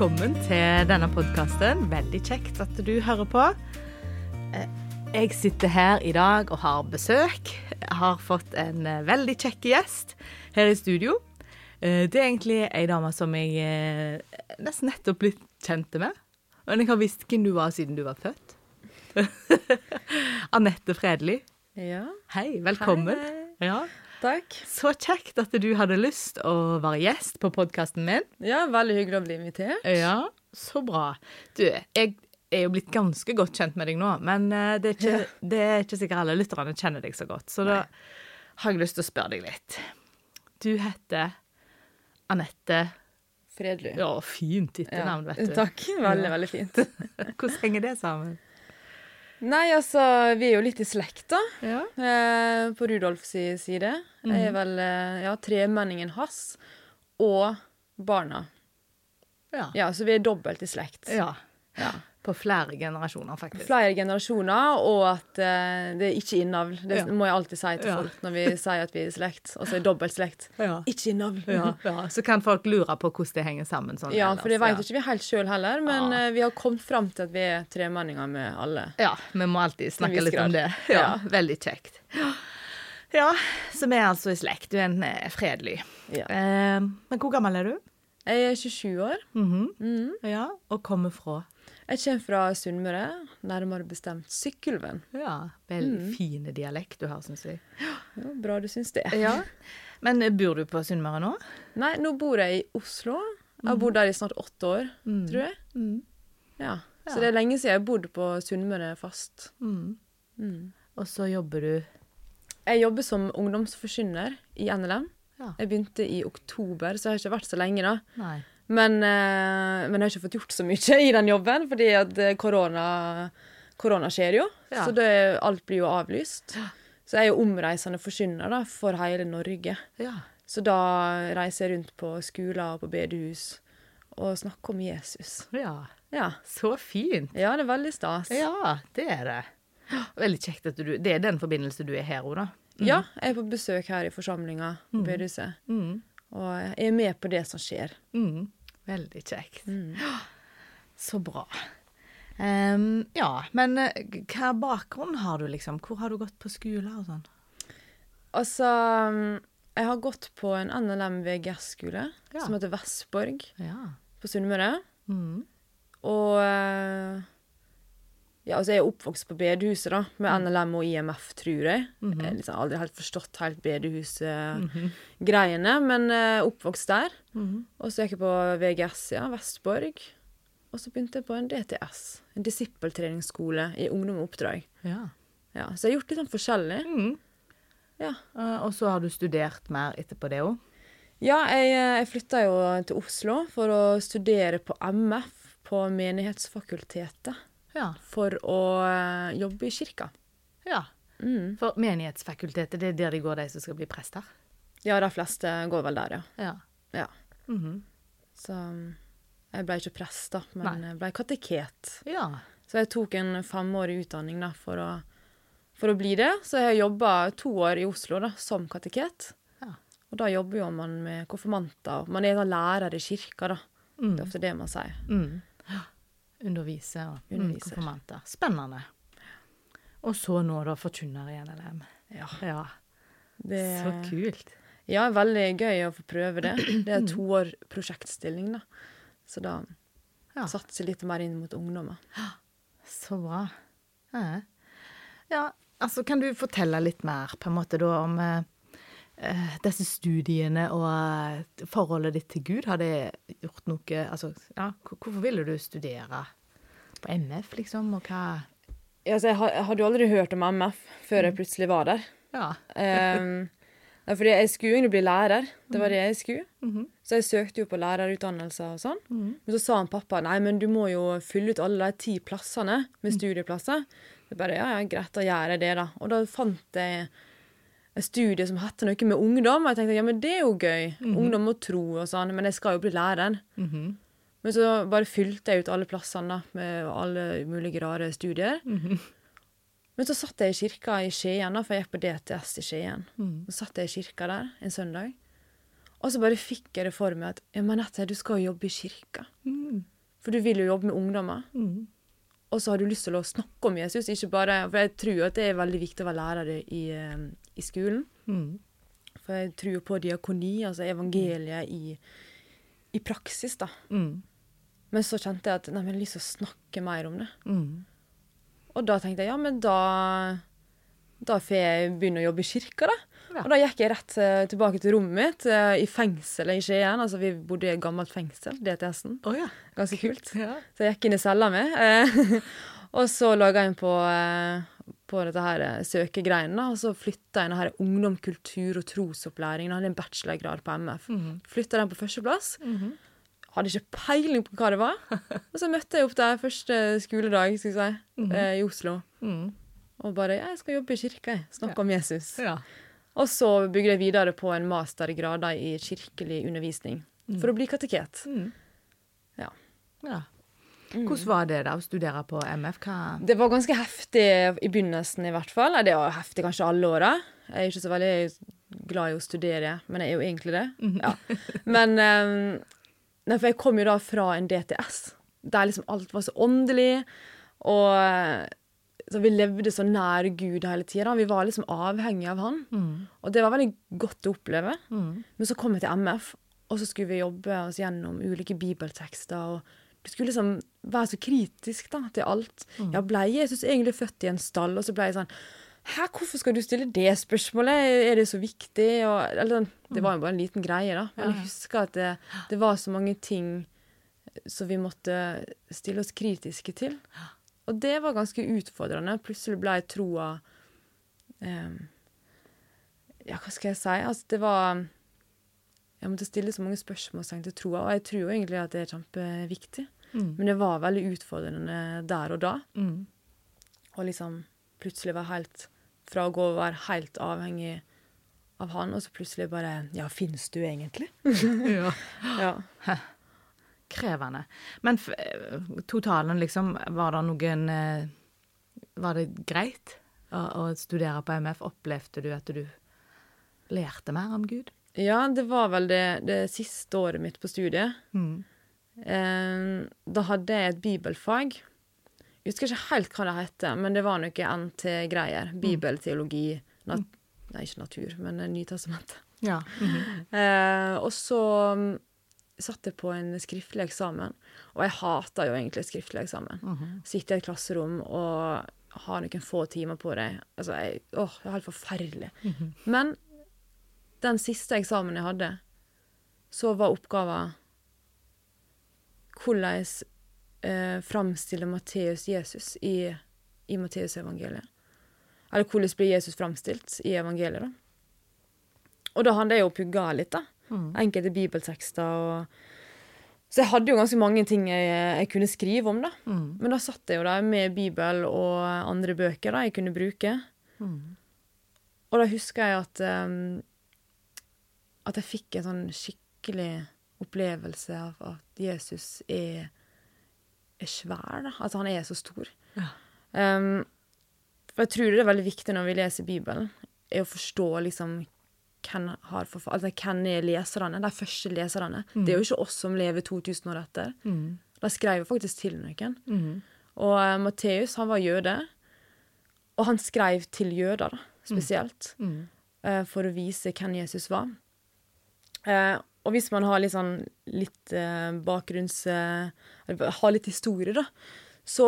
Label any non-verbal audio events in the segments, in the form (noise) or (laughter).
Hei, velkommen til denne podkasten. Veldig kjekt at du hører på. Eh, Jeg sitter her i dag og har besøk. Jeg har fått en eh, veldig kjekk gjest her i studio. Eh, Det er egentlig ei dame som jeg nesten nettopp blitt kjent med. Men jeg har visst hvem du var siden du var født. (laughs) Anette Fredelig. Ja, Hei, velkommen. Hei, Ja. Takk. Så kjekt at du hadde lyst å være gjest på podkasten min. Ja, veldig hyggelig å bli invitert. Ja, så bra. Du, jeg er jo blitt ganske godt kjent med deg nå, men eh, det er ikke, det er ikke sikkert alle lytterne kjenner deg så godt, så da har jeg lyst til å spørre deg litt. Du heter Anette Fredly. Ja, fint etternavn, vet du. Takk. Veldig, Ja. veldig fint. (laughs) Hvordan henger det sammen? Nei, altså, vi er jo litt i slekt, da. Ja. Eh, på Rudolfs side. Jeg er vel eh, ja, tremenningen hans og barna. Ja. Ja, så vi er dobbelt i slekt. ja. Ja. På flere generasjoner, faktisk. Flere generasjoner, og at uh, det er ikke innavl. Det Ja. må jeg alltid si til Ja. folk når vi sier at vi er i slekt. Altså i dobbelt slekt. Ja. Ikke innavl. Ja, ja. Så kan folk lure på hvordan det henger sammen sånn Ja, ellers, for det vet ja. ikke vi helt sjøl heller, men Ja. eh, vi har kommet fram til at vi er tremenninger med alle. Ja, vi må alltid snakke litt om det. Ja, Ja. Veldig kjekt. Ja, så vi er altså i slekt. Du er en eh, fredelig. Ja. Eh, men hvor gammel er du? Jeg er 27 år. Mhm. Mhm. Ja, Og kommer fra? Jeg kommer fra Sunnmøre, nærmere bestemt Sykkylven. Ja, Veldig Mm. fine dialekt du har, syns jeg. Ja, bra du syns det. Ja. (laughs) Men eh, bor du på Sunnmøre nå? Nei, nå bor jeg i Oslo. Jeg har bodd der i snart åtte år, tror jeg. Mm. Ja. Ja. Så det er lenge siden jeg har bodd på Sunnmøre fast. Mm. Mm. Og så jobber du Jeg jobber som ungdomsforkynner i NLM. Ja. Jeg begynte i oktober, så jeg har ikke vært så lenge da. Nei. Men, eh, men jeg har ikke fått gjort så mye i den jobben, fordi at eh, korona, korona skjer jo. Ja. Så det, alt blir jo avlyst. Så jeg er jo omreisende forkynner da, for hele Norge. Ja. Så da reiser jeg rundt på skoler og på bedehus og snakker om Jesus. ja. Ja, Så fint. ja det er veldig stas. Ja, det er det. Veldig kjekt at du Det er den forbindelse du er her òg, da. Ja, jeg er på besøk her i forsamlinga på Mm. bedehuset. Mm. Og jeg er med på det som skjer. Mm. Veldig kjekt. Mm. (gasps) Så bra. Um, ja, men eh, hva bakgrunn har du, liksom? Hvor har du gått på skole og sånn? Altså, jeg har gått på en NLM VGS-skole Ja. som heter Vestborg Ja. på Sunnmøre. Mm. Og eh, ja, altså jeg er oppvokst på bedehuset, da, med NLM og IMF, tror jeg. Mhm. Jeg har liksom aldri helt forstått helt bedehusgreiene, mm -hmm. men uh, oppvokst der. Mhm. Og så gikk jeg på VGS, ja, Vestborg. Og så begynte jeg på en DTS, en disippeltreningsskole i ungdom og oppdrag. Ja. Ja, så jeg har gjort litt sånn forskjellig. Mm. Ja. Uh, og så har du studert mer etterpå det òg? Ja, jeg, eh, jeg flytta jo til Oslo for å studere på MF på Menighetsfakultetet. Ja. For å eh, jobbe i kirka. ja. Mm. For Menighetsfakultetet, det er der de går, de som skal bli prester? Ja, de fleste går vel der, ja. Ja. Ja. -hmm. Så um, jeg ble ikke prest, da, men Nei. jeg ble kateket. Ja. Så jeg tok en femårig utdanning da, for å, for å bli det. Så jeg har jobba to år i Oslo da, som kateket. Og da jobber jo man med konfirmanter. Man er da lærer i kirka, da. Mm. Det er ofte det man sier. Mm. Undervise og Underviser. konfirmanter. Spennende. Og så nå, da, forkynner i NLM. Ja, Ja. det, Så kult. ja, veldig gøy å få prøve det. (clears throat) Det er to år prosjektstilling, da. Så da Ja. satser litt mer inn mot ungdommer. Så bra. Ja. ja, altså kan du fortelle litt mer på en måte da om eh, disse studiene og eh, forholdet ditt til Gud? Har det gjort noe Altså, ja, hvorfor ville du studere på MF, liksom, og hva Ja, altså, jeg, hadde jo aldri hørt om MF før jeg plutselig var der. Ja. Um, fordi jeg skulle egentlig bli lærer. Det var det jeg skulle. Mhm. Så jeg søkte jo på lærerutdannelser og sånn. Mhm. Men så sa han pappa nei, men du må jo fylle ut alle de ti plassene med studieplasser. Jeg bare ja, ja, greit, da gjør jeg det, da. Og da fant jeg en studie som hadde noe med ungdom. Og jeg tenkte ja, men det er jo gøy. Ungdom og tro og sånn. Men jeg skal jo bli lærer. -hmm. Men så bare fylte jeg ut alle plassene da, med alle mulige rare studier. Mhm. Men så satt jeg i kirka i Skien, da, for jeg gikk på DTS i Skien. Mhm. Så satt jeg i kirka der en søndag. Og så bare fikk jeg det for meg at ja, men Nette, du skal jo jobbe i kirka. Mm. For du vil jo jobbe med ungdommer. Mm. Og så har du lyst til å snakke om Jesus, ikke bare For jeg tror at det er veldig viktig å være lærer i, eh, i skolen. Mm. For jeg tror på diakoni, altså evangeliet i, i praksis, da. Mm. Men så kjente jeg at nei, men jeg har lyst til å snakke mer om det. Mm. Og da tenkte jeg ja, men da da får jeg begynne å jobbe i kirka, da. Ja. Og da gikk jeg rett eh, tilbake til rommet mitt eh, i fengselet i Skien. Altså, vi bodde i et gammelt fengsel, DTS-en. Oh, ja. Ganske kult. ja. Så jeg gikk inn i cella mi. Eh, (laughs) og så laga jeg inn på, på dette her eh, søkegreiene, og så flytta jeg denne ungdom, kultur og trosopplæring. Jeg hadde en bachelorgrad på MF. Mhm. Flytta den på førsteplass. Mhm. Hadde ikke peiling på hva det var. (laughs) Og så møtte jeg opp der første skoledag skal jeg si, mm -hmm. i Oslo. Mm. Og bare 'Jeg skal jobbe i kirka, jeg. Snakke om Jesus'. Ja. Og så bygde jeg videre på en mastergrad i kirkelig undervisning. For å bli kateket. Mm. Ja. ja. Hvordan var det da å studere på MF? Hva Det var ganske heftig i begynnelsen, i hvert fall. Det var heftig kanskje alle åra. Jeg er ikke så veldig glad i å studere, men jeg er jo egentlig det. Ja. Men um, nei, For jeg kom jo da fra en DTS, der liksom alt var så åndelig. Og så vi levde så nær Gud hele tida. Vi var liksom avhengige av han. Mm. Og det var veldig godt å oppleve. Mm. Men så kom jeg til MF, og så skulle vi jobbe oss gjennom ulike bibeltekster. og Du skulle liksom være så kritisk da, til alt. Ja, ble Jesus egentlig født i en stall? Og så ble jeg sånn Hæ, hvorfor skal du stille det spørsmålet? Er det så viktig? Og, eller, sånn, det var jo bare en liten greie, da. Men jeg husker at det, det var så mange ting som vi måtte stille oss kritiske til. Og det var ganske utfordrende. Plutselig ble troa eh, Ja, hva skal jeg si? Altså, det var Jeg måtte stille så mange spørsmålstegn til troa, og jeg tror jo egentlig at det er kjempeviktig. Mm. Men det var veldig utfordrende der og da. Mm. Og liksom plutselig være helt Fra å gå og være helt avhengig av han, og så plutselig bare Ja, fins du egentlig? (laughs) (laughs) ja. Ja. Krevende. Men eh, totalen, liksom, var det noen eh, Var det greit å, å studere på MF? Opplevde du at du lærte mer om Gud? Ja, det var vel det, det siste året mitt på studiet. Mm. Eh, da hadde jeg et bibelfag. Jeg husker ikke helt hva det heter, men det var noe NT-greier. Bibelteologi nat Nei, ikke natur, men Nytestamentet. Ja. (laughs) Eh, og så mm, satt jeg på en skriftlig eksamen, og jeg hater jo egentlig skriftlig eksamen. Sitte i et klasserom og har noen få timer på deg. Altså, jeg, åh, det er helt forferdelig. Men den siste eksamen jeg hadde, så var oppgaven hvordan eh, framstille Matteus Jesus i, i Matteusevangeliet. Eller hvordan blir Jesus framstilt i evangeliet, da. Og da hadde jeg jo pugga litt, da. Enkelte bibeltekster og Så jeg hadde jo ganske mange ting jeg, jeg kunne skrive om, da. Mm. Men da satt jeg jo der med Bibel og andre bøker da jeg kunne bruke. Mm. Og da husker jeg at um, At jeg fikk en sånn skikkelig opplevelse av at Jesus er, er svær, da. At han er så stor. Ja. Um, for jeg tror det er veldig viktig når vi leser Bibelen, er å forstå liksom hvem, har forfa- altså, hvem er leserne, de første leserne. Det er jo ikke oss som lever 2000 år etter. Mm. De skrev jo faktisk til noen. Mm. Og uh, Matteus, han var jøde, og han skrev til jøder, da, spesielt, Mm. eh, for å vise hvem Jesus var. Eh, og hvis man har litt sånn litt eh, bakgrunns... eh, har litt historie, da, så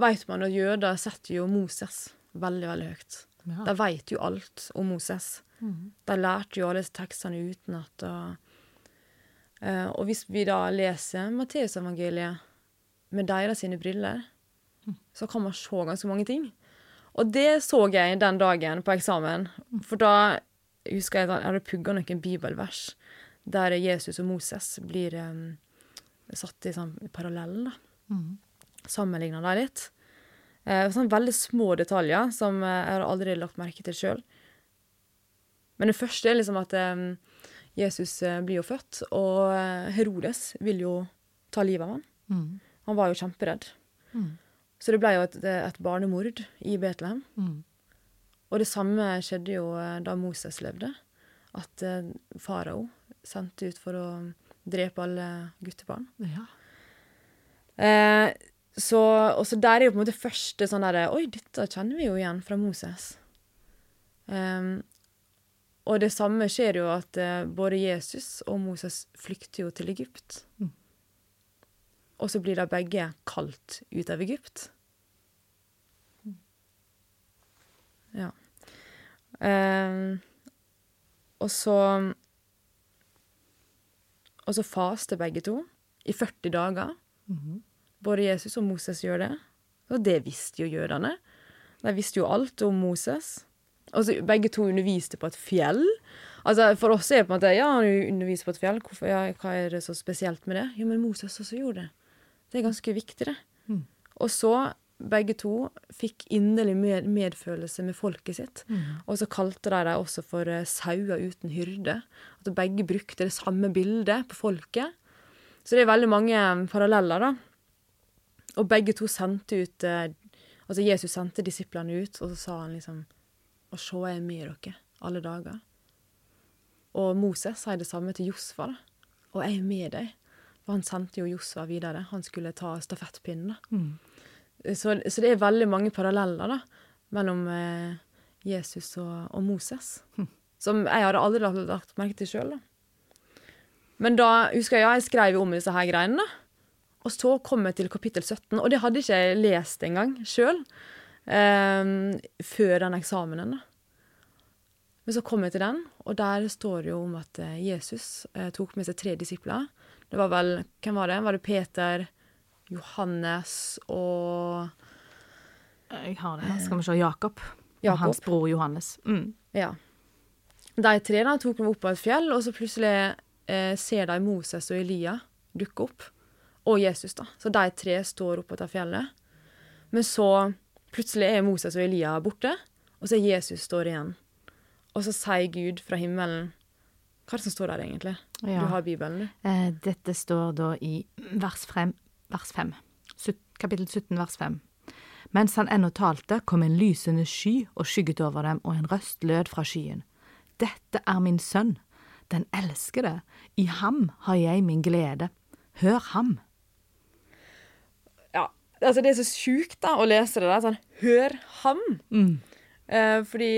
vet man at jøder setter jo Moses veldig, veldig høyt. Ja. De vet jo alt om Moses. De lærte jo alle disse tekstene utenat. Og, eh, og hvis vi da leser Matteusevangeliet med deres sine briller, så kan man se ganske mange ting. Og det så jeg den dagen på eksamen. For da husker jeg jeg hadde pugga noen bibelvers der Jesus og Moses blir um, satt i sånn parallell. Mm. Sammenligna dem litt. Eh, sånn veldig små detaljer som eh, jeg har aldri lagt merke til sjøl. Men det første er liksom at um, Jesus eh, blir jo født, og eh, Herodes vil jo ta livet av ham. Mm. Han var jo kjemperedd. Mm. Så det ble jo et, et barnemord i Betlehem. Mm. Og det samme skjedde jo eh, da Moses levde. At eh, farao sendte ut for å drepe alle guttebarn. Ja. Eh, så, også der er jo på en måte første sånn derre Oi, dette kjenner vi jo igjen fra Moses. Um, og det samme skjer jo at eh, både Jesus og Moses flykter jo til Egypt. Mm. Og så blir de begge kalt ut av Egypt. Ja. Em, og så Og så faster begge to i 40 dager. Mhm. Både Jesus og Moses gjør det. Og det visste jo jødene. De visste jo alt om Moses. Altså, begge to underviste på et fjell. Altså, For oss er det på en måte Ja, han underviser på et fjell. Hvorfor, ja, hva er det så spesielt med det? Jo, men Moses også gjorde det. Det er ganske viktig, det. Mm. Og så, begge to fikk inderlig med, medfølelse med folket sitt. Mm. Og så kalte de dem også for uh, sauer uten hyrde. At begge brukte det samme bildet på folket. Så det er veldig mange eh, paralleller, da. Og begge to sendte ut uh, Altså Jesus sendte disiplene ut, og så sa han liksom Og se, jeg er med dere alle dager. Og Moses sier det samme til Josfa. da. Og jeg er med deg. For han sendte jo Josfa videre. Han skulle ta stafettpinnen. Mm. Så, så det er veldig mange paralleller da, mellom eh, Jesus og, og Moses. Som jeg hadde aldri lagt, merke til sjøl. Men da husker jeg jeg skrev om disse her greiene. da. Og så kom jeg til kapittel 17, og det hadde ikke jeg lest engang sjøl. Eh, før den eksamenen. da. Men så kom jeg til den, og der står det jo om at eh, Jesus eh, tok med seg tre disipler. Det var vel Hvem var det? Var det Peter, Johannes og Jeg har det her. Skal vi se. Jakob. Og hans bror Johannes. Mm. Ja. De tre da tok dem opp på et fjell, og så plutselig eh, ser de Moses og Elia dukke opp. Og Jesus, da. Så de tre står oppe på dette fjellet. Men så plutselig er Moses og Elia borte, og så er Jesus står igjen. Og så sier Gud fra himmelen Hva er det som står der, egentlig? Ja. Du har Bibelen, du. Eh, dette står da i vers 5, vers 5. Kapittel 17, vers 5. Mens han ennå talte, kom en lysende sky og skygget over dem, og en røst lød fra skyen. Dette er min sønn, den elskede. I ham har jeg min glede. Hør ham. Ja, altså Det er så sjukt da, å lese det der. Sånn, hør ham! Mm. Eh, fordi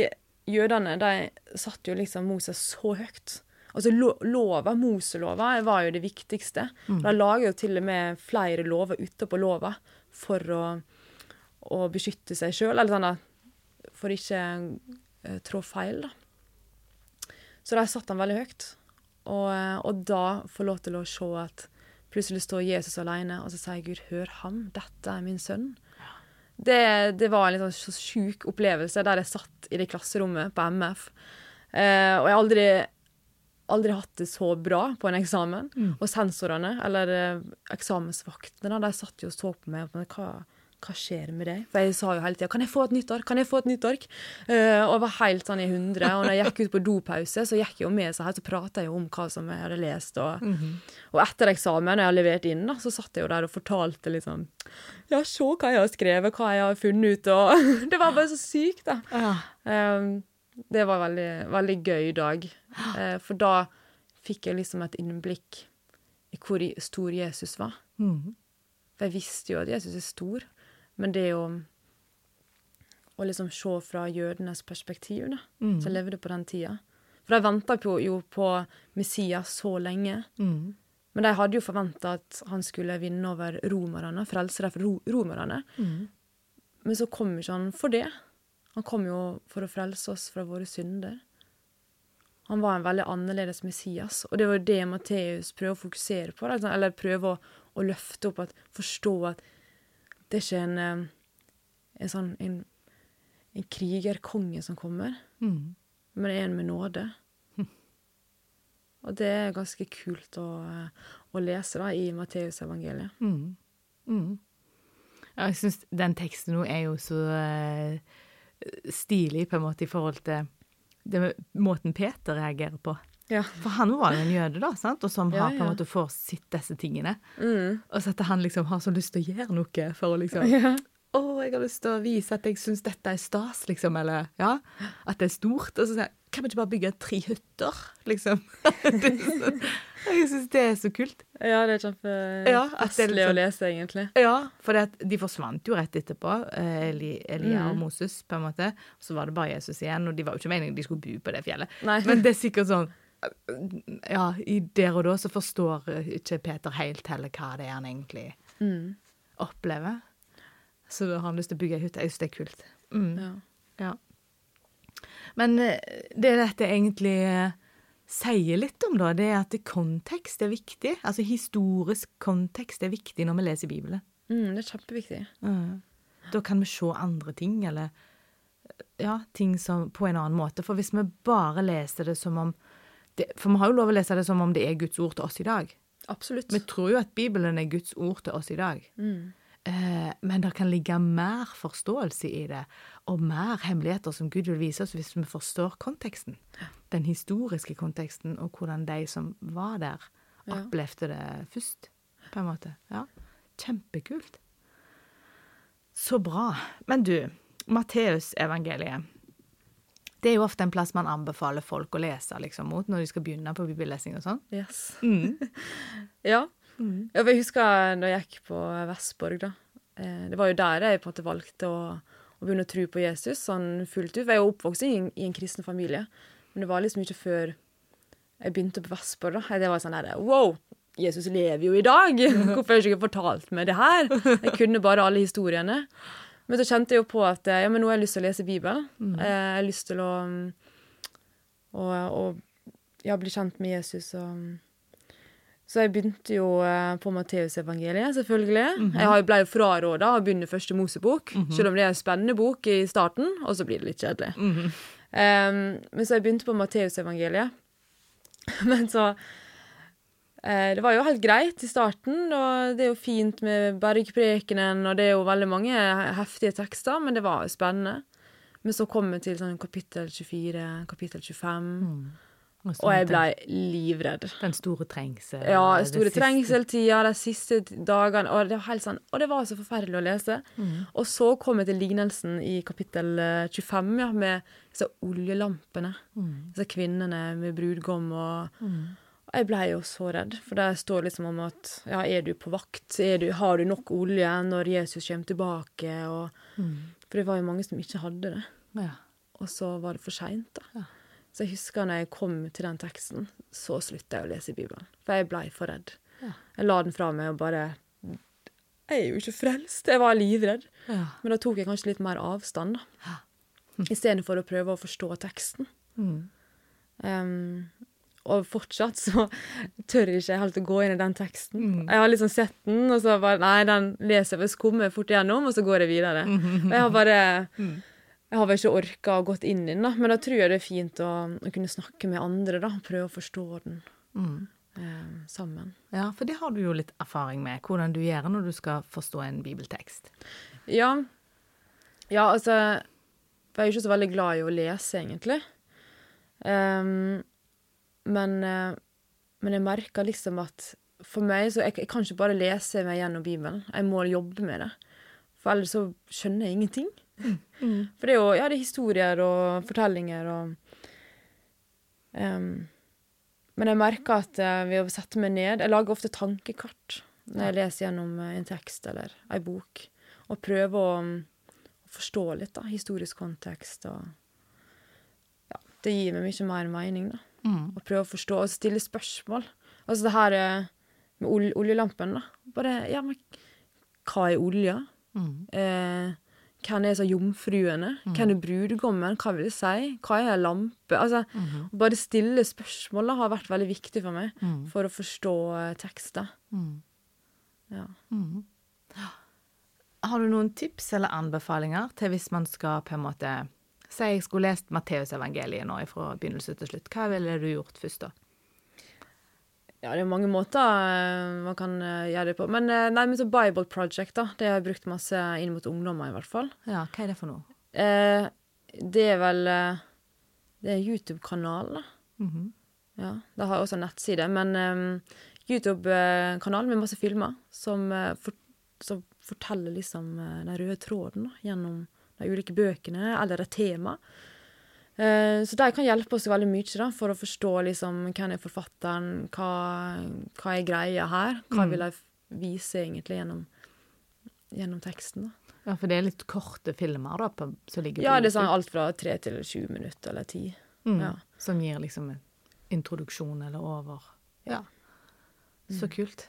jødene de satte jo liksom Moses så høyt. Altså lo Lova, Moselova, var jo det viktigste. De lager jo til og med flere lover utapå lova for å, å beskytte seg sjøl, eller sånn for ikke uh, trå feil, da. Så de satte han veldig høyt. Og, eh, og da få lov til å se at plutselig står Jesus alene, og så sier Gud 'hør ham, dette er min sønn'. Det, det var en litt sånn så sjuk opplevelse der jeg satt i det klasserommet på MF. Eh, og jeg har aldri, aldri hatt det så bra på en eksamen. Og sensorene, eller eh, eksamensvaktene, de satt jo og så på meg på hva, hva skjer med deg? For jeg sa jo hele tida 'Kan jeg få et nytt ark?' Kan jeg få et nytt ark? Uh, og var helt sånn i hundre. Og når jeg gikk ut på dopause, så gikk jeg jo med seg her, så prata jeg jo om hva som jeg hadde lest. Og, og etter eksamen, når jeg hadde levert inn, da, så satt jeg jo der og fortalte sånn Ja, se hva jeg har skrevet, hva jeg har funnet ut, og (laughs) Det var bare så sykt, da. Ja. Um, det var veldig, veldig gøy dag. Eh, for da fikk jeg liksom et innblikk i hvor stor Jesus var. Mm. For jeg visste jo at Jesus er stor, men det å å liksom se fra jødenes perspektiv, da, Mm. som levde på den tida. For de venta jo på Messias så lenge. Mm. Men de hadde jo forventa at han skulle vinne over romerne, frelse dem fra romerne. Mm. Men så kom ikke han for det. Han kom jo for å frelse oss fra våre synder. Han var en veldig annerledes Messias, og det var det Matteus prøver å fokusere på. Eller prøver å, å løfte opp, at, forstå at det er ikke en, eh, en sånn en, en krigerkonge som kommer, Mm. men en med nåde. Og det er ganske kult å, eh, å lese da, i Matteusevangeliet. Mm. Mm. Ja, jeg syns den teksten nå er jo så eh, stilig, på en måte, i forhold til det måten Peter reagerer på. Ja. For han var jo en jøde, da, sant? og som Ja, har på en måte får sitt disse tingene. Mm. Og så at han liksom har så lyst til å gjøre noe for å liksom Ja. Å, jeg har lyst til å vise at jeg syns dette er stas, liksom, eller ja, at det er stort. Og så sier jeg Kan vi ikke bare bygge tre hytter, liksom? (laughs) Så, jeg syns det er så kult. Ja, det er kjempe Ja, å liksom- lese, egentlig. Ja, for de forsvant jo rett etterpå, eh, Eli, Elia og Mm. Moses, på en måte. Så var det bare Jesus igjen, og de var jo ikke meningen de skulle bo på det fjellet. Nei. Men det er sikkert sånn Ja, i der og da så forstår eh, ikke Peter helt heller hva det er han egentlig Mm. opplever. Så da har han lyst til å bygge ei hytte. Jeg syns det er kult. Mm. Ja. Ja. Men eh, det dette egentlig eh, sier litt om, da, det er at kontekst er viktig. Altså historisk kontekst er viktig når vi leser Bibelen. Mm, det er kjempeviktig. Mm. Da kan vi se andre ting, eller ja, ting som, på en annen måte. For hvis vi bare leser det som om det, For vi har jo lov å lese det som om det er Guds ord til oss i dag. Absolutt. Vi tror jo at Bibelen er Guds ord til oss i dag. Mm. Eh, men det kan ligge mer forståelse i det, og mer hemmeligheter som Gud vil vise oss hvis vi forstår konteksten. Den historiske konteksten, og hvordan de som var der, opplevde det først, på en måte. Ja. Kjempekult. Så bra. Men du, Matteusevangeliet. Det er jo ofte en plass man anbefaler folk å lese liksom, mot når de skal begynne på bibellesing og sånn. Yes. Mm. (laughs) Ja. Ja, Jeg husker da jeg gikk på Vestborg, da. Eh, Det var jo der jeg på en måte valgte å, å begynne å tro på Jesus sånn fullt ut. Jeg er jo oppvokst i en, i en kristen familie, men det var liksom ikke før jeg begynte på Vestborg. da. Det var sånn der, Wow! Jesus lever jo i dag! (laughs) Hvorfor har jeg ikke fortalt meg det her? Jeg kunne bare alle historiene. Men så kjente jeg jo på at ja, men nå har jeg lyst til å lese Bibelen. Eh, Jeg har lyst til å, mm, å, å ja, bli kjent med Jesus og mm, så jeg begynte jo eh, på Matteusevangeliet, selvfølgelig. Jeg ble jo fraråda å begynne første Mosebok, selv om det er en spennende bok i starten, og så blir det litt kjedelig. Em, men så jeg begynte på Matteusevangeliet. (laughs) men så uh, Det var jo helt greit i starten, og det er jo fint med bergprekenen, og det er jo veldig mange heftige tekster, men det var jo spennende. Men så kom vi til sånn kapittel 24, kapittel 25, og jeg ble livredd. Den store trengsel. Ja, store trengseltida, de siste dagene, og det var helt sånn, og det var så forferdelig å lese. Og så kom jeg til lignelsen i kapittel eh, 25, ja, med disse oljelampene. Disse kvinnene med brudgom og og jeg ble jo så redd, for det står liksom om at ja, er du på vakt? Du, har du nok olje når Jesus kommer tilbake? Og, For det var jo mange som ikke hadde det. Ja. Og så var det for seint, da. Ja. Så jeg husker når jeg kom til den teksten, så slutta jeg å lese i Bibelen. For jeg blei for redd. Ja. Jeg la den fra meg og bare Jeg er jo ikke frelst. Jeg var livredd. Ja. Men da tok jeg kanskje litt mer avstand, da. Istedenfor å prøve å forstå teksten. Mm. Um, og fortsatt så (laughs) tør jeg ikke helt å gå inn i den teksten. Mm. Jeg har liksom sett den, og så bare Nei, den leser jeg, skummer fort igjennom, og så går jeg videre. Og jeg har bare (laughs) Jeg har vel ikke orka å gått inn i den, da, men da tror jeg det er fint å, å kunne snakke med andre, da. Prøve å forstå den Mm. eh, sammen. Ja, for det har du jo litt erfaring med, hvordan du gjør når du skal forstå en bibeltekst. Ja. Ja, altså jeg er jo ikke så veldig glad i å lese, egentlig. Um, men, eh, men jeg merker liksom at for meg så jeg, jeg kan ikke bare lese meg gjennom Bibelen. Jeg må jobbe med det. For ellers så skjønner jeg ingenting. For det er jo ja, det er historier og fortellinger og um, Men jeg merker at eh, ved å sette meg ned Jeg lager ofte tankekart når jeg leser gjennom eh, en tekst eller ei bok, og prøver å, mm, å forstå litt, da. Historisk kontekst og Ja, det gir meg mye mer mening, da. Mm. Å prøve å forstå og stille spørsmål. Altså det her eh, med ol oljelampen, da. Bare Ja, men hva er olja? Mm. Eh, hvem er så jomfruene? Hvem er brudgommen? Hva vil det si? Hva er en lampe? Altså, mm. bare stille spørsmål har vært veldig viktig for meg Mm. for å forstå eh, tekster. Mm. Ja. Mm. (gasps) Har du noen tips eller anbefalinger til hvis man skal på en måte Si jeg skulle lest Matteusevangeliet nå fra begynnelse til slutt. Hva ville du gjort først, da? Ja, det er mange måter eh, man kan eh, gjøre det på. Men, nei, men så Bible Project, da, det har jeg brukt masse inn mot ungdommer, i hvert fall. Ja, hva er det for noe? Eh, det er vel eh, Det er YouTube-kanal, da. -hmm. Ja, De har også en nettside, men um, YouTube-kanal med masse filmer som, for, som forteller liksom den røde tråden da, gjennom de ulike bøkene, eller et tema. Eh, så de kan hjelpe oss veldig mye da, for å forstå liksom, hvem er forfatteren, hva, hva er greia her, hva Mm. vil de vise egentlig gjennom, gjennom teksten. da. Ja, for det er litt korte filmer da, på, som ligger Ja, det er sånn alt fra tre til sju minutter eller ti. Mm. ja. Som gir liksom en introduksjon eller over. Ja. Så kult.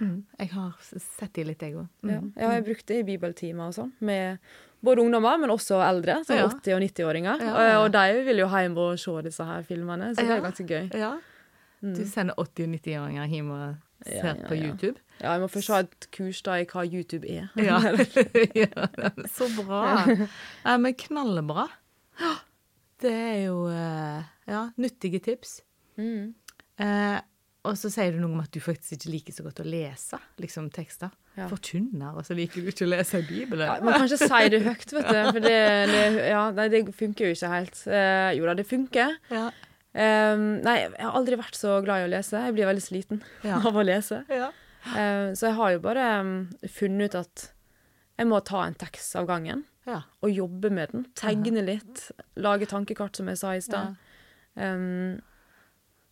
Mm. Jeg har sett de litt, jeg òg. Ja. ja, jeg brukte det i bibeltimer og sånn, med både ungdommer, men også eldre, som Ja. 80- og 90-åringer. Ja, Og, ja. og de vil jo hjem og se disse her filmene, så det er ganske gøy. Ja. Du sender 80- og 90-åringer hjem og ser på. YouTube? Ja, jeg må først ha et kurs da i hva YouTube er. (laughs) Ja. (laughs) ja. (laughs) Så bra. Ja, men knallbra. (gasps) Det er jo eh, ja, nyttige tips. Mm. Eh, og så sier du noe om at du faktisk ikke liker så godt å lese liksom, tekster. Ja. Forkynner, og så liker du ikke å lese Bibelen. Ja, man kan ikke si det høyt, vet du, for det, det, ja, nei, det funker jo ikke helt. Eh, jo da, det funker. Ja. Um, nei, jeg har aldri vært så glad i å lese. Jeg blir veldig sliten (laughs) av å lese. Ja. Eh, så jeg har jo bare um, funnet ut at jeg må ta en tekst av gangen Ja. og jobbe med den. Tegne litt, lage tankekart, som jeg sa i stad. Um,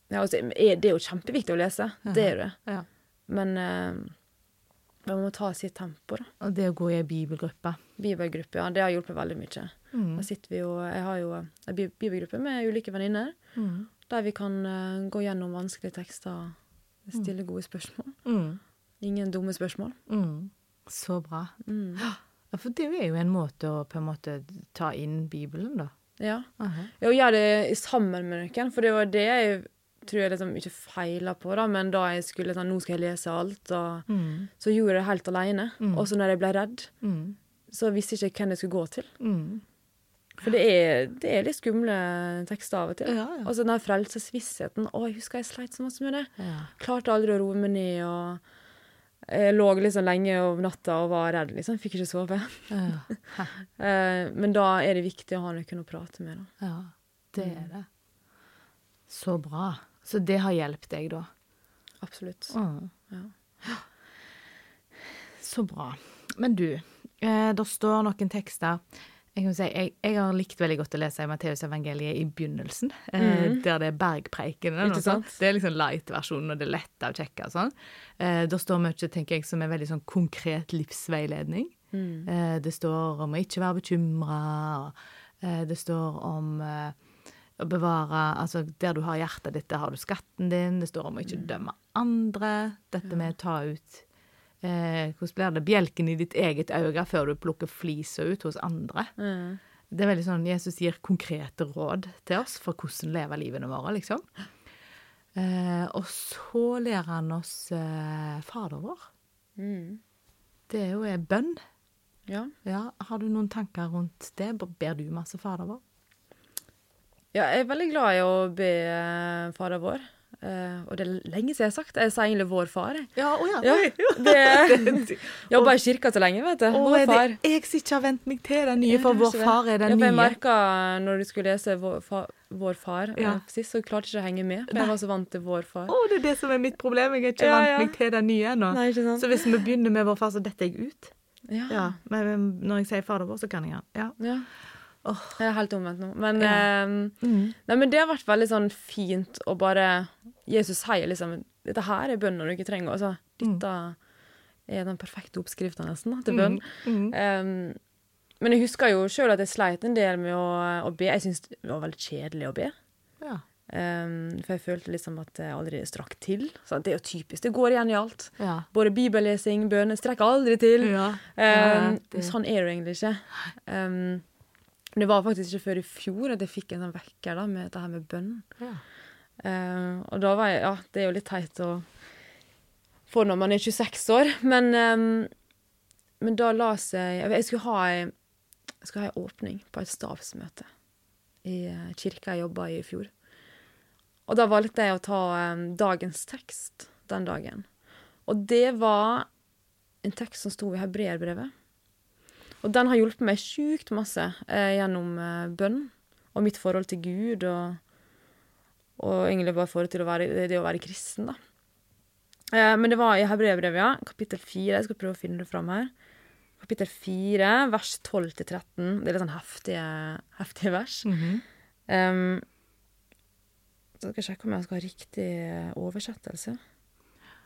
ja, altså, det er jo kjempeviktig å lese, det er det. Ja. Men uh, man må ta sitt tempo, da. Og det å gå i ei bibelgruppe. Bibelgruppe, ja, det har hjulpet veldig mye. Mm. Da sitter vi jo, Jeg har jo en bibelgruppe med ulike venninner, Mm. der vi kan uh, gå gjennom vanskelige tekster og stille gode spørsmål. Mm. Ingen dumme spørsmål. Mm. Så bra. Mm. Ja, for det er jo en måte å på en måte ta inn Bibelen, da. Ja. Aha. Ja, og gjøre det sammen med noen, for det var det jeg tror jeg liksom ikke feila på, da, men da jeg skulle sånn, nå skal jeg lese alt, og Mm. så gjorde jeg det helt alene. Mm. Også når jeg ble redd, Mm. så visste jeg ikke hvem jeg skulle gå til. Mm. For det er, det er litt skumle tekster av og til. Ja, ja. Og så den frelsesvissheten. Å, jeg husker jeg sleit så masse med det. Ja. Klarte aldri å roe meg ned, og jeg lå liksom lenge om natta og var redd, liksom. Fikk ikke sove. Ja. (laughs) Eh, men da er det viktig å ha noen å prate med, da. ja. Det er det. Så bra. Så det har hjulpet deg, da? Absolutt. Mm. Ja. Så bra. Men du, eh, det står noen tekster jeg, kan si, jeg, jeg har likt veldig godt å lese i Matteusevangeliet i begynnelsen, eh, der det er bergpreikene. Det er liksom light-versjonen, og det er lett å sjekke sånn. Eh, det står mye, tenker jeg, som er veldig sånn konkret livsveiledning. Mm. Eh, det står om å ikke være bekymra, eh, det står om eh, å bevare Altså, der du har hjertet ditt, der har du skatten din. Det står om å ikke dømme andre. Dette med å ta ut eh, Hvordan blir det? Bjelken i ditt eget øye før du plukker flisa ut hos andre. Mm. Det er veldig sånn, Jesus gir konkrete råd til oss for hvordan leve livene våre, liksom. Eh, og så lærer han oss eh, Fader vår. Mm. Det er jo bønn. Ja. Ja, Har du noen tanker rundt det? Ber du masse Fader vår? Ja. Jeg er veldig glad i å be eh, Fader vår. Uh, og det er lenge siden jeg har sagt. Jeg sa egentlig Vår Far. Ja, oh ja. Ja, (laughs) det (laughs) Jobba i kirka så lenge, vet du. Å, Vår Far. det jeg som ikke har vent meg til den nye, for vår far er den ja, for Jeg nye. merka når du skulle lese Vår, fa, vår Far eh, Ja. sist, så klarte jeg ikke å henge med. For jeg var så vant til Vår Far. Å, det er det som er mitt problem. Jeg er ikke vant meg til den nye ennå. Så hvis vi begynner med vår far, så detter jeg ut. Ja. Ja, men men når jeg sier Fader vår, så kan jeg den. Ja. Åh. Jeg er helt omvendt nå. Men, Ja. eh, Mm. nei, men det har vært veldig sånn fint å bare Jesus sier liksom Dette her er bønnen du ikke trenger. Altså, dette er den perfekte oppskrifta nesten til bønn. Mm. Um, men jeg husker jo sjøl at jeg sleit en del med å, å be. Jeg syntes det var veldig kjedelig å be. Ja. Um, for jeg følte liksom at jeg aldri strakk til. Så det er jo typisk. Det går igjen i alt. Ja. Både bibellesing, bønner. Strekker aldri til. Ja. Um, Sånn er det jo egentlig ikke. Um, men det var faktisk ikke før i fjor at jeg fikk en sånn vekker da, med dette her med bønn. Ja. Uh, og da var jeg Ja, det er jo litt teit å få når man er 26 år, men um, Men da la seg Jeg skulle ha ei jeg skulle ha en åpning på et stavsmøte i eh, kirka jeg jobba i i fjor. Og da valgte jeg å ta um, dagens tekst den dagen. Og det var en tekst som sto i hebreerbrevet. Og den har hjulpet meg sjukt masse eh, gjennom eh, bønn og mitt forhold til Gud og, og egentlig bare forhold til å være, det å være kristen, da. Eh, men det var i hebreerbrevet, ja, kapittel fire. Jeg skal prøve å finne det fram her. Kapittel fire, vers 12-13. Det er litt sånn heftige, heftige vers. Mhm. Um, så skal jeg sjekke om jeg skal ha riktig oversettelse.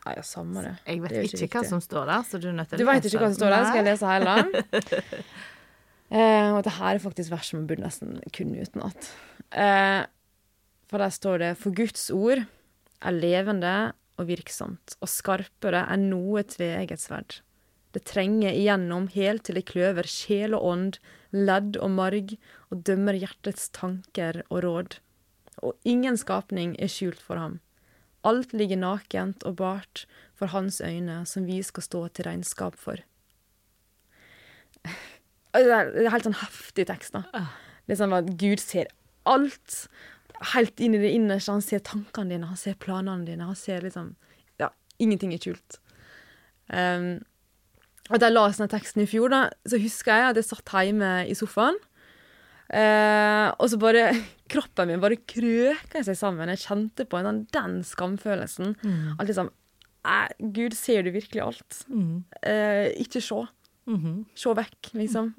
Nei, ja, samme det. Jeg vet Det ikke, ikke hva som står der, så du er nødt til Du vet ikke hva som står der? Skal jeg lese hele? (laughs) (laughs) eh, og dette her er faktisk vers som jeg burde nesten kunne utenat. Eh, for der står det For Guds ord er levende og virksomt, og skarpere enn noe tveegget sverd. Det trenger igjennom helt til det kløver sjel og ånd, ledd og marg, og dømmer hjertets tanker og råd. Og ingen skapning er skjult for ham. Alt ligger nakent og bart for hans øyne, som vi skal stå til regnskap for. Det er helt sånn heftig tekst, da. Det sånn at Gud ser alt. Helt inn i det innerste. Han ser tankene dine, han ser planene dine. Han ser liksom Ja, ingenting er skjult. Um, og da jeg la denne teksten i fjor, da, så husker jeg at jeg satt hjemme i sofaen. Eh, og så bare (laughs) Kroppen min bare krøka seg sammen. Jeg kjente på en, sånn- den skamfølelsen. At liksom eh, Gud, ser du virkelig alt? Mm. Eh, ikke se. Mhm. Se vekk, liksom.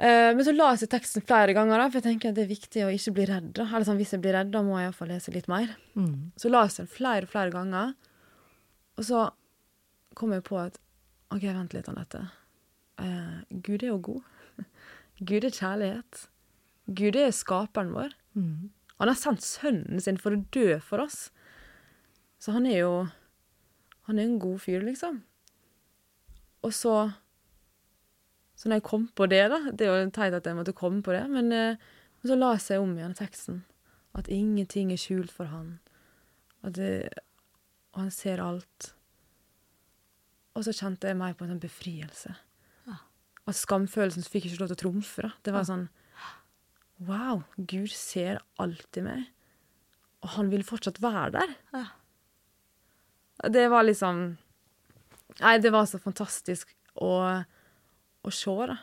Eh, men så la jeg seg teksten flere ganger, da, for jeg tenker at det er viktig å ikke bli redd. da. Eller sånn, Hvis jeg blir redd, da må jeg iallfall lese litt mer. Mm. Så la jeg den flere og flere ganger. Og så kom jeg på at OK, vent litt, Anette. Eh, Gud er jo god. Gud er kjærlighet. Gud er skaperen vår. Mm. Han har sendt sønnen sin for å dø for oss. Så han er jo Han er en god fyr, liksom. Og så Så når jeg kom på det, da Det er jo teit at jeg måtte komme på det, men, eh, men så la jeg seg om igjen teksten. At ingenting er skjult for han. At det, og han ser alt. Og så kjente jeg meg på en sånn befrielse. At skamfølelsen fikk ikke lov til å trumfe. da. Det var sånn Wow, Gud ser alltid meg. Og han vil fortsatt være der. Ja. Det var liksom Nei, det var så fantastisk å, å se, da.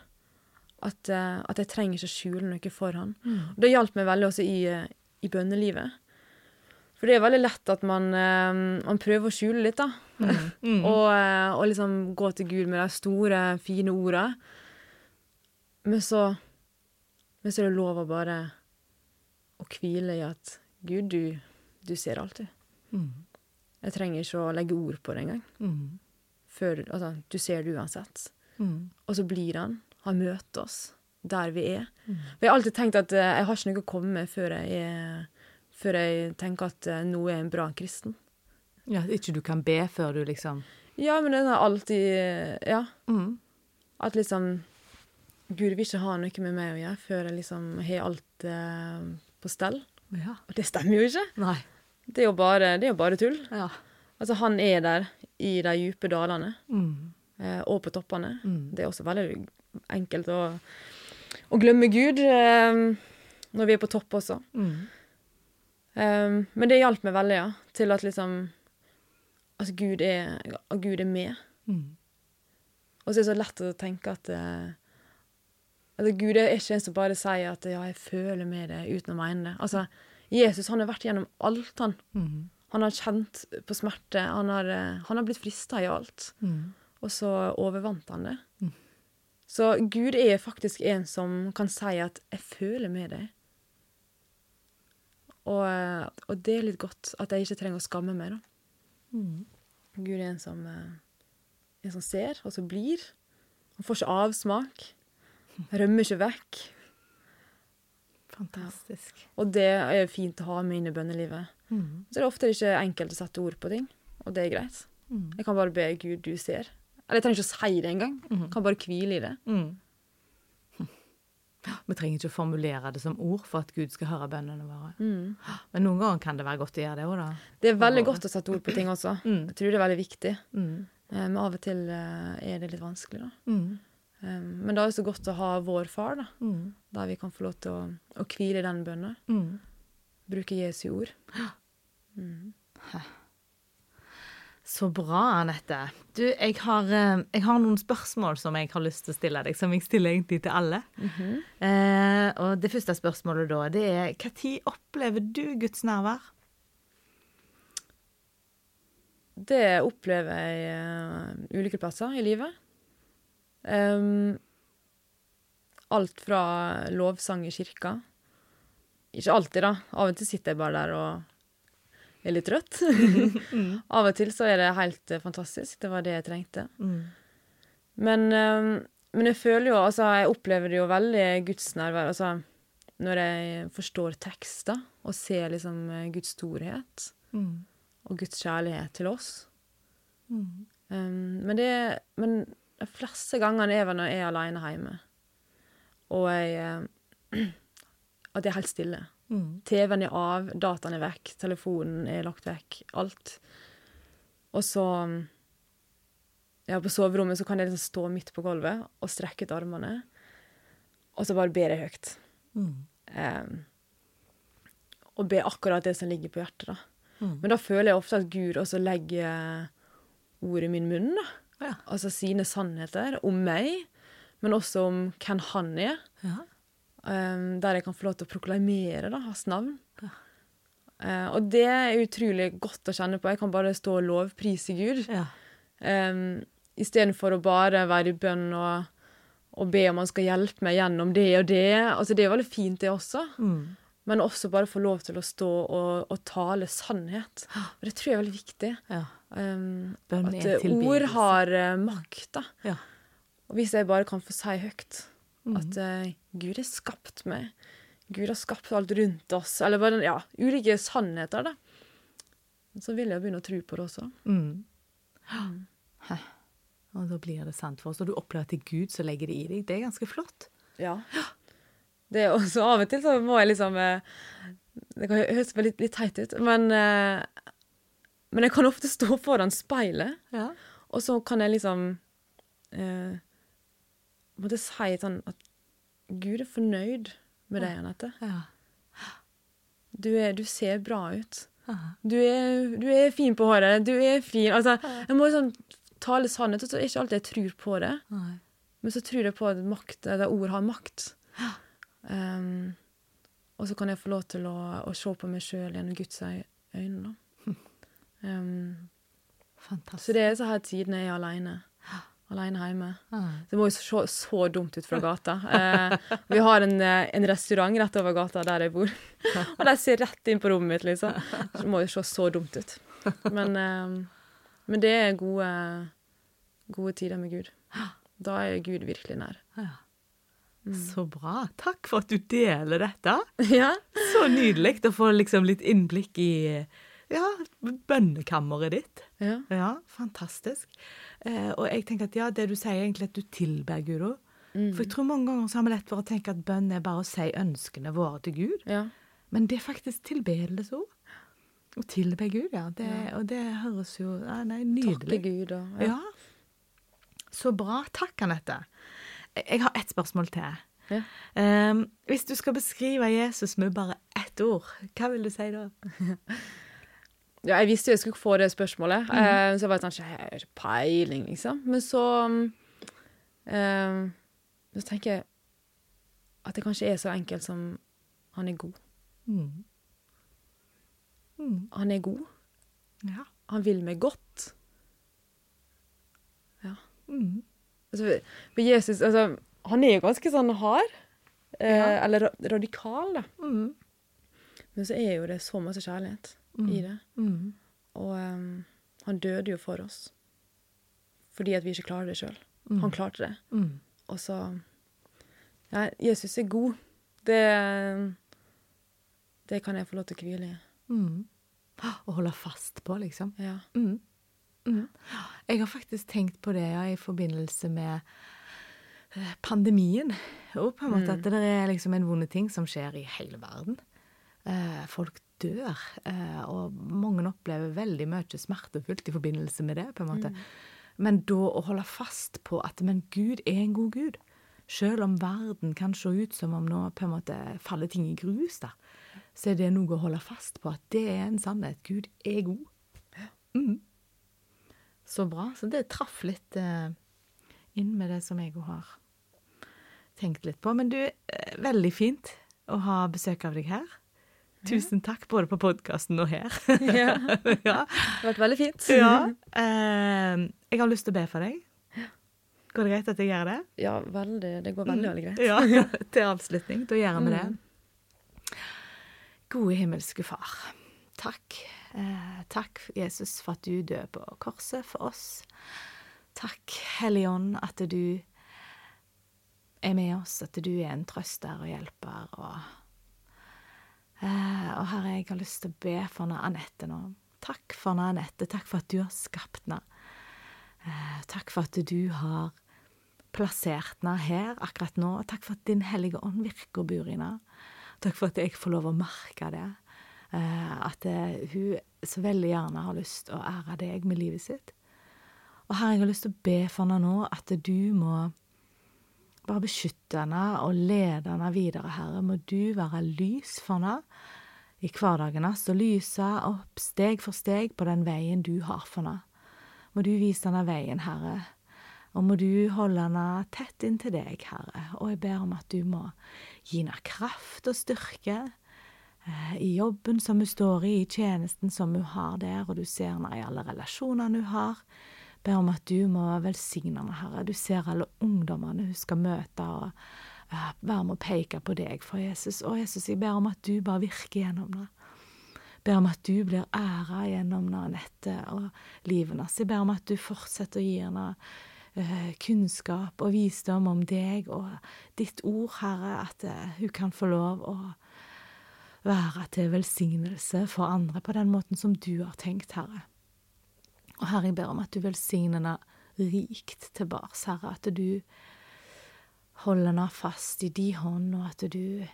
At, eh, at jeg trenger ikke skjule noe for han. Mm. Og det hjalp meg veldig også i, eh, i bønnelivet. For det er veldig lett at man, eh, man prøver å skjule litt, da. Mm. Og, eh, og liksom gå til Gud med de store, fine orda. Men så Men så er det lov å bare å hvile i at Gud, du, du ser alt, du. Mm. Jeg trenger ikke å legge ord på det engang. Mm. Før, altså, du ser det uansett. Mm. Og så blir han. Han møter oss der vi er. Mm. For jeg har alltid tenkt at eh, jeg har ikke noe å komme med før jeg, er, før jeg tenker at nå noe er en bra kristen. Ja, ikke du kan be før du liksom Ja, men det er alltid Ja. mm. At liksom Gud vil ikke ha noe med meg å gjøre før jeg liksom har alt eh, på stell. Ja. Og det stemmer jo ikke. Nei. Det er jo bare, det er jo bare tull. Ja. Altså, han er der i de dype dalene Mm. eh, og på toppene. Mm. Det er også veldig enkelt å, å glemme Gud eh, når vi er på topp også. Mm. Eh, men det hjalp meg veldig, ja, til at liksom At Gud er, at Gud er med. Mm. Og så er det så lett å tenke at eh, altså Gud er ikke en som bare sier at 'ja, jeg føler med det', uten å mene det. Altså, Jesus han har vært gjennom alt, han. Mm. Han har kjent på smerte. Han har, eh, han har blitt frista i alt. Mm. Og så overvant han det. Mm. Så Gud er faktisk en som kan si at 'jeg føler med deg'. Og, eh, og det er litt godt at jeg ikke trenger å skamme meg, da. Mm. Gud er en som, eh, en som ser, og som blir. Han får ikke avsmak. Rømmer ikke vekk. Fantastisk. Og det er fint å ha med inn i bønnelivet. Mm. Så det er ofte ikke enkelt å sette ord på ting, og det er greit. Mm. Jeg kan bare be Gud, du ser. Eller jeg trenger ikke å si det engang. Mm. Kan bare hvile i det. Mm. Vi trenger ikke å formulere det som ord for at Gud skal høre bønnene våre. Mm. Men noen ganger kan det være godt å gjøre det òg, da. Det er veldig godt å sette ord på ting også. Mm. Jeg tror det er veldig viktig. Mm. Eh, Men av og til eh, er det litt vanskelig, da. Mm. Men da er det så godt å ha vår far, da. Mm. Der vi kan få lov til å, å hvile den bønnen. Mm. Bruke Jesu ord. Mm. Så bra, Anette. Du, jeg har, eh, jeg har noen spørsmål som jeg har lyst til å stille deg, som jeg stiller egentlig til alle. Mhm. eh, og det første spørsmålet da, det er når opplever du Guds nærvær? Det opplever jeg uh, ulike plasser i livet. Um, alt fra lovsang i kirka Ikke alltid, da. Av og til sitter jeg bare der og er litt trøtt. (laughs) Av og til så er det helt eh, fantastisk. Det var det jeg trengte. Mm. Men, eh, men jeg føler jo Altså, jeg opplever det jo veldig gudsnærvær. Altså, når jeg forstår tekster og ser liksom eh, Guds storhet Mm. og Guds kjærlighet til oss. Mm. Um, men det Men de fleste gangene er vel når jeg er aleine hjemme, og jeg eh, (clears throat) At jeg er helt stille. Mm. TV-en er av, dataen er vekk, telefonen er lagt vekk. Alt. Og så Ja, på soverommet så kan jeg liksom stå midt på gulvet og strekke ut armene, og så bare ber jeg høyt. Mm. Um, og be akkurat det som ligger på hjertet, da. Mm. Men da føler jeg ofte at Gud også legger ord i min munn, da. Ja. Altså sine sannheter om meg, men også om hvem han er. Ja. Um, der jeg kan få lov til å proklamere da, hans navn. Ja. Uh, og det er utrolig godt å kjenne på. Jeg kan bare stå og lovprise Gud. Ja. Um, Istedenfor å bare være i bønn og, og be om han skal hjelpe meg gjennom det og det. Altså, det er veldig fint, det også. Mm. Men også bare få lov til å stå og, og tale sannhet. Og det tror jeg er veldig viktig. ja. Um, at ord har uh, makt, da. Ja. Og hvis jeg bare kan få si høyt Mm. at uh, Gud har skapt meg, Gud har skapt alt rundt oss, eller bare ja, ulike sannheter, da, så vil jeg begynne å tro på det også. Mm. Hæ. Og da blir det sant for oss. Og du opplever at det er Gud som legger det i deg. Det er ganske flott. Ja. Det er også Av og til så må jeg liksom eh, Det kan høres litt, litt teit ut, men eh, Men jeg kan ofte stå foran speilet, Ja. og så kan jeg liksom eh, Måtte si sånn at Gud er fornøyd med deg, Anette. Ja. Du, er, du ser bra ut. Du er, du er fin på håret. Du er fin. Altså, jeg må liksom tale sannhet, og så er ikke alltid jeg tror på det. Nei. Men så tror jeg på at makt, ord har makt. Um, og så kan jeg få lov til å, å se på meg sjøl gjennom Guds øy- øyne. Da. Um, (laughs) Fantastisk. så det er så her tidene jeg er aleine. Aleine hjemme. Ah. Det må jo se så dumt ut fra gata. Eh, vi har en, eh, en restaurant rett over gata der jeg bor. (laughs) Og de ser rett inn på rommet mitt, liksom. Det må jo se så dumt ut. Men, eh, men det er gode, gode tider med Gud. Da er Gud virkelig nær. Ja. Så bra. Takk for at du deler dette. (laughs) Ja. Så nydelig å få liksom litt innblikk i ja, bønnekammeret ditt. ja. Ja, fantastisk. Eh, og jeg tenker at ja, det du sier egentlig at du tilber Gud òg. For jeg tror mange ganger så har vi lett for å tenke at bønn er bare å si ønskene våre til Gud. ja. Men det er faktisk tilbedelse òg. Å tilbe Gud, ja. Det, Og det høres jo ja, nei, Takke Gud og Ja. Så bra. Takk, Anette. Jeg har ett spørsmål til. Ja. Um, hvis du skal beskrive Jesus med bare ett ord, hva vil du si da? (laughs) Ja, jeg visste jo jeg skulle få det spørsmålet, eh, så jeg var sånn Jeg har ikke peiling, liksom. Men så eh, Så tenker jeg at det kanskje er så enkelt som han er god. Mm. Mm. Han er god. Ja. Han vil meg godt. Mm. Altså, for Jesus altså, Han er jo ganske sånn hard. Eh, Ja. Eller radikal, da. Mm. Men så er jo det så masse kjærlighet i det. Mm. Og um, han døde jo for oss. Fordi at vi ikke klarer det sjøl. Han klarte det. Mm. Og så Ja, Jesus er god. Det Det kan jeg få lov til å hvile i. Mm. Å holde fast på, liksom. Ja. Mm. Mm. Jeg har faktisk tenkt på det ja, i forbindelse med eh, pandemien. Og på en måte at det er liksom en vond ting som skjer i hele verden. Eh, folk dør, eh, og mange opplever veldig mye smertefullt i forbindelse med det. på en måte. Men da å holde fast på at men Gud er en god Gud. Selv om verden kan se ut som om nå på en måte faller ting i grus, da, så er det noe å holde fast på at det er en sannhet. Gud er god. Mm. Så bra. Så det traff litt eh, inn med det som jeg òg har tenkt litt på. Men du, eh, veldig fint å ha besøk av deg her. Tusen takk, både på podkasten og her. (laughs) ja. (laughs) ja. Det har vært veldig fint. ja. Eh, jeg har lyst til å be for deg. Går det greit at jeg gjør det? Ja, veldig. Det går veldig, veldig greit. Ja, (laughs) Til avslutning. Da gjør vi det. Gode himmelske Far. Takk. Eh, takk, Jesus, for at du døde på korset for oss. Takk, Hellige Ånd, at du er med oss, at du er en trøster og hjelper. Og, og Herre, jeg har lyst til å be for Anette nå. Takk for Anette. Takk for at du har skapt henne. Eh, takk for at du har plassert henne her akkurat nå. Takk for at Din Hellige Ånd virker og bor i henne. Takk for at jeg får lov å merke det. Eh, at eh, hun så veldig gjerne har lyst til å ære deg med livet sitt. Og Herre, jeg har lyst til å be for henne nå at du må bare beskytte henne og lede henne videre, Herre. Må du være lys for henne i hverdagen hans og lyse opp steg for steg på den veien du har for henne. Må du vise henne veien, Herre. Og må du holde henne tett inntil deg, Herre. Og jeg ber om at du må gi henne kraft og styrke eh, i jobben som hun står i, i tjenesten som hun har der, og du ser henne i alle relasjonene hun har. Ber om at du må velsigne meg, Herre. Du ser alle ungdommene hun skal møte, og uh, vær med å peke på deg for Jesus. Og Jesus, jeg ber om at du bare virker gjennom det. Ber om at du blir æra gjennom Anette og livet hennes. Jeg ber om at du fortsetter å gi henne uh, kunnskap og visdom om deg og ditt ord, Herre, at uh, hun kan få lov å være til velsignelse for andre på den måten som du har tenkt, Herre. Og Herre, jeg ber om at du velsigner henne rikt tilbake, Herre, at du holder henne fast i din hånd, og at du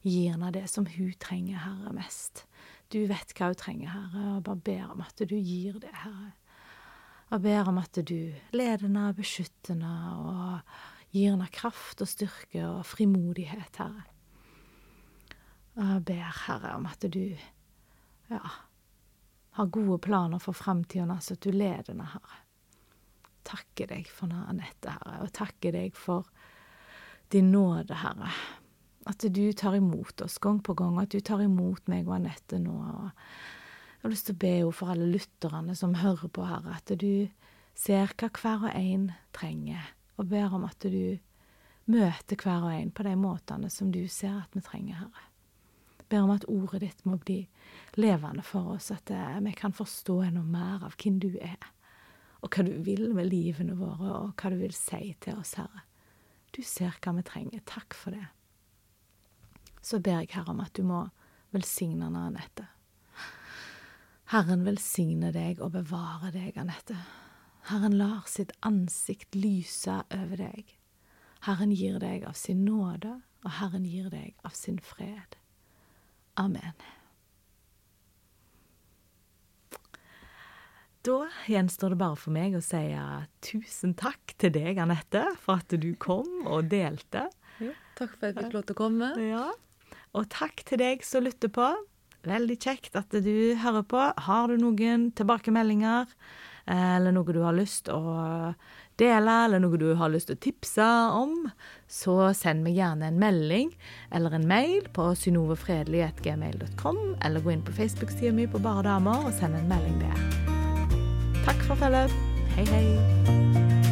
gir henne det som hun trenger, Herre, mest. Du vet hva hun trenger, Herre, og bare ber om at du gir det, Herre. Jeg ber om at du leder henne, beskytter henne og gir henne kraft og styrke og frimodighet, Herre. Jeg ber, Herre, om at du, ja, har gode planer for framtida, så du leder henne, Herre. Takker deg for Anette, Herre, og takker deg for din nåde, Herre. At du tar imot oss gang på gang, at du tar imot meg og Anette nå. og Jeg har lyst til å be henne for alle lytterne som hører på, Herre, at du ser hva hver og en trenger, og ber om at du møter hver og en på de måtene som du ser at vi trenger, Herre ber om at ordet ditt må bli levende for oss, at eh, vi kan forstå enda mer av hvem du er, og hva du vil med livene våre, og hva du vil si til oss, Herre. Du ser hva vi trenger. Takk for det. Så ber jeg, Herre, om at du må velsigne Anette. Herren velsigne deg og bevare deg, Anette. Herren lar sitt ansikt lyse over deg. Herren gir deg av sin nåde, og Herren gir deg av sin fred. Amen. Da gjenstår det bare for meg å si tusen takk til deg, Anette, for at du kom og delte. Ja, takk for at jeg fikk lov til å komme. Ja. Og takk til deg som lytter på. Veldig kjekt at du hører på. Har du noen tilbakemeldinger, eller noe du har lyst å dele, eller noe du har lyst til å tipse om, så send meg gjerne en melding eller en mail på synovefredelig.gmail.com, eller gå inn på Facebook-sida mi på Bare damer og send en melding der. Takk for følget. Hei, hei.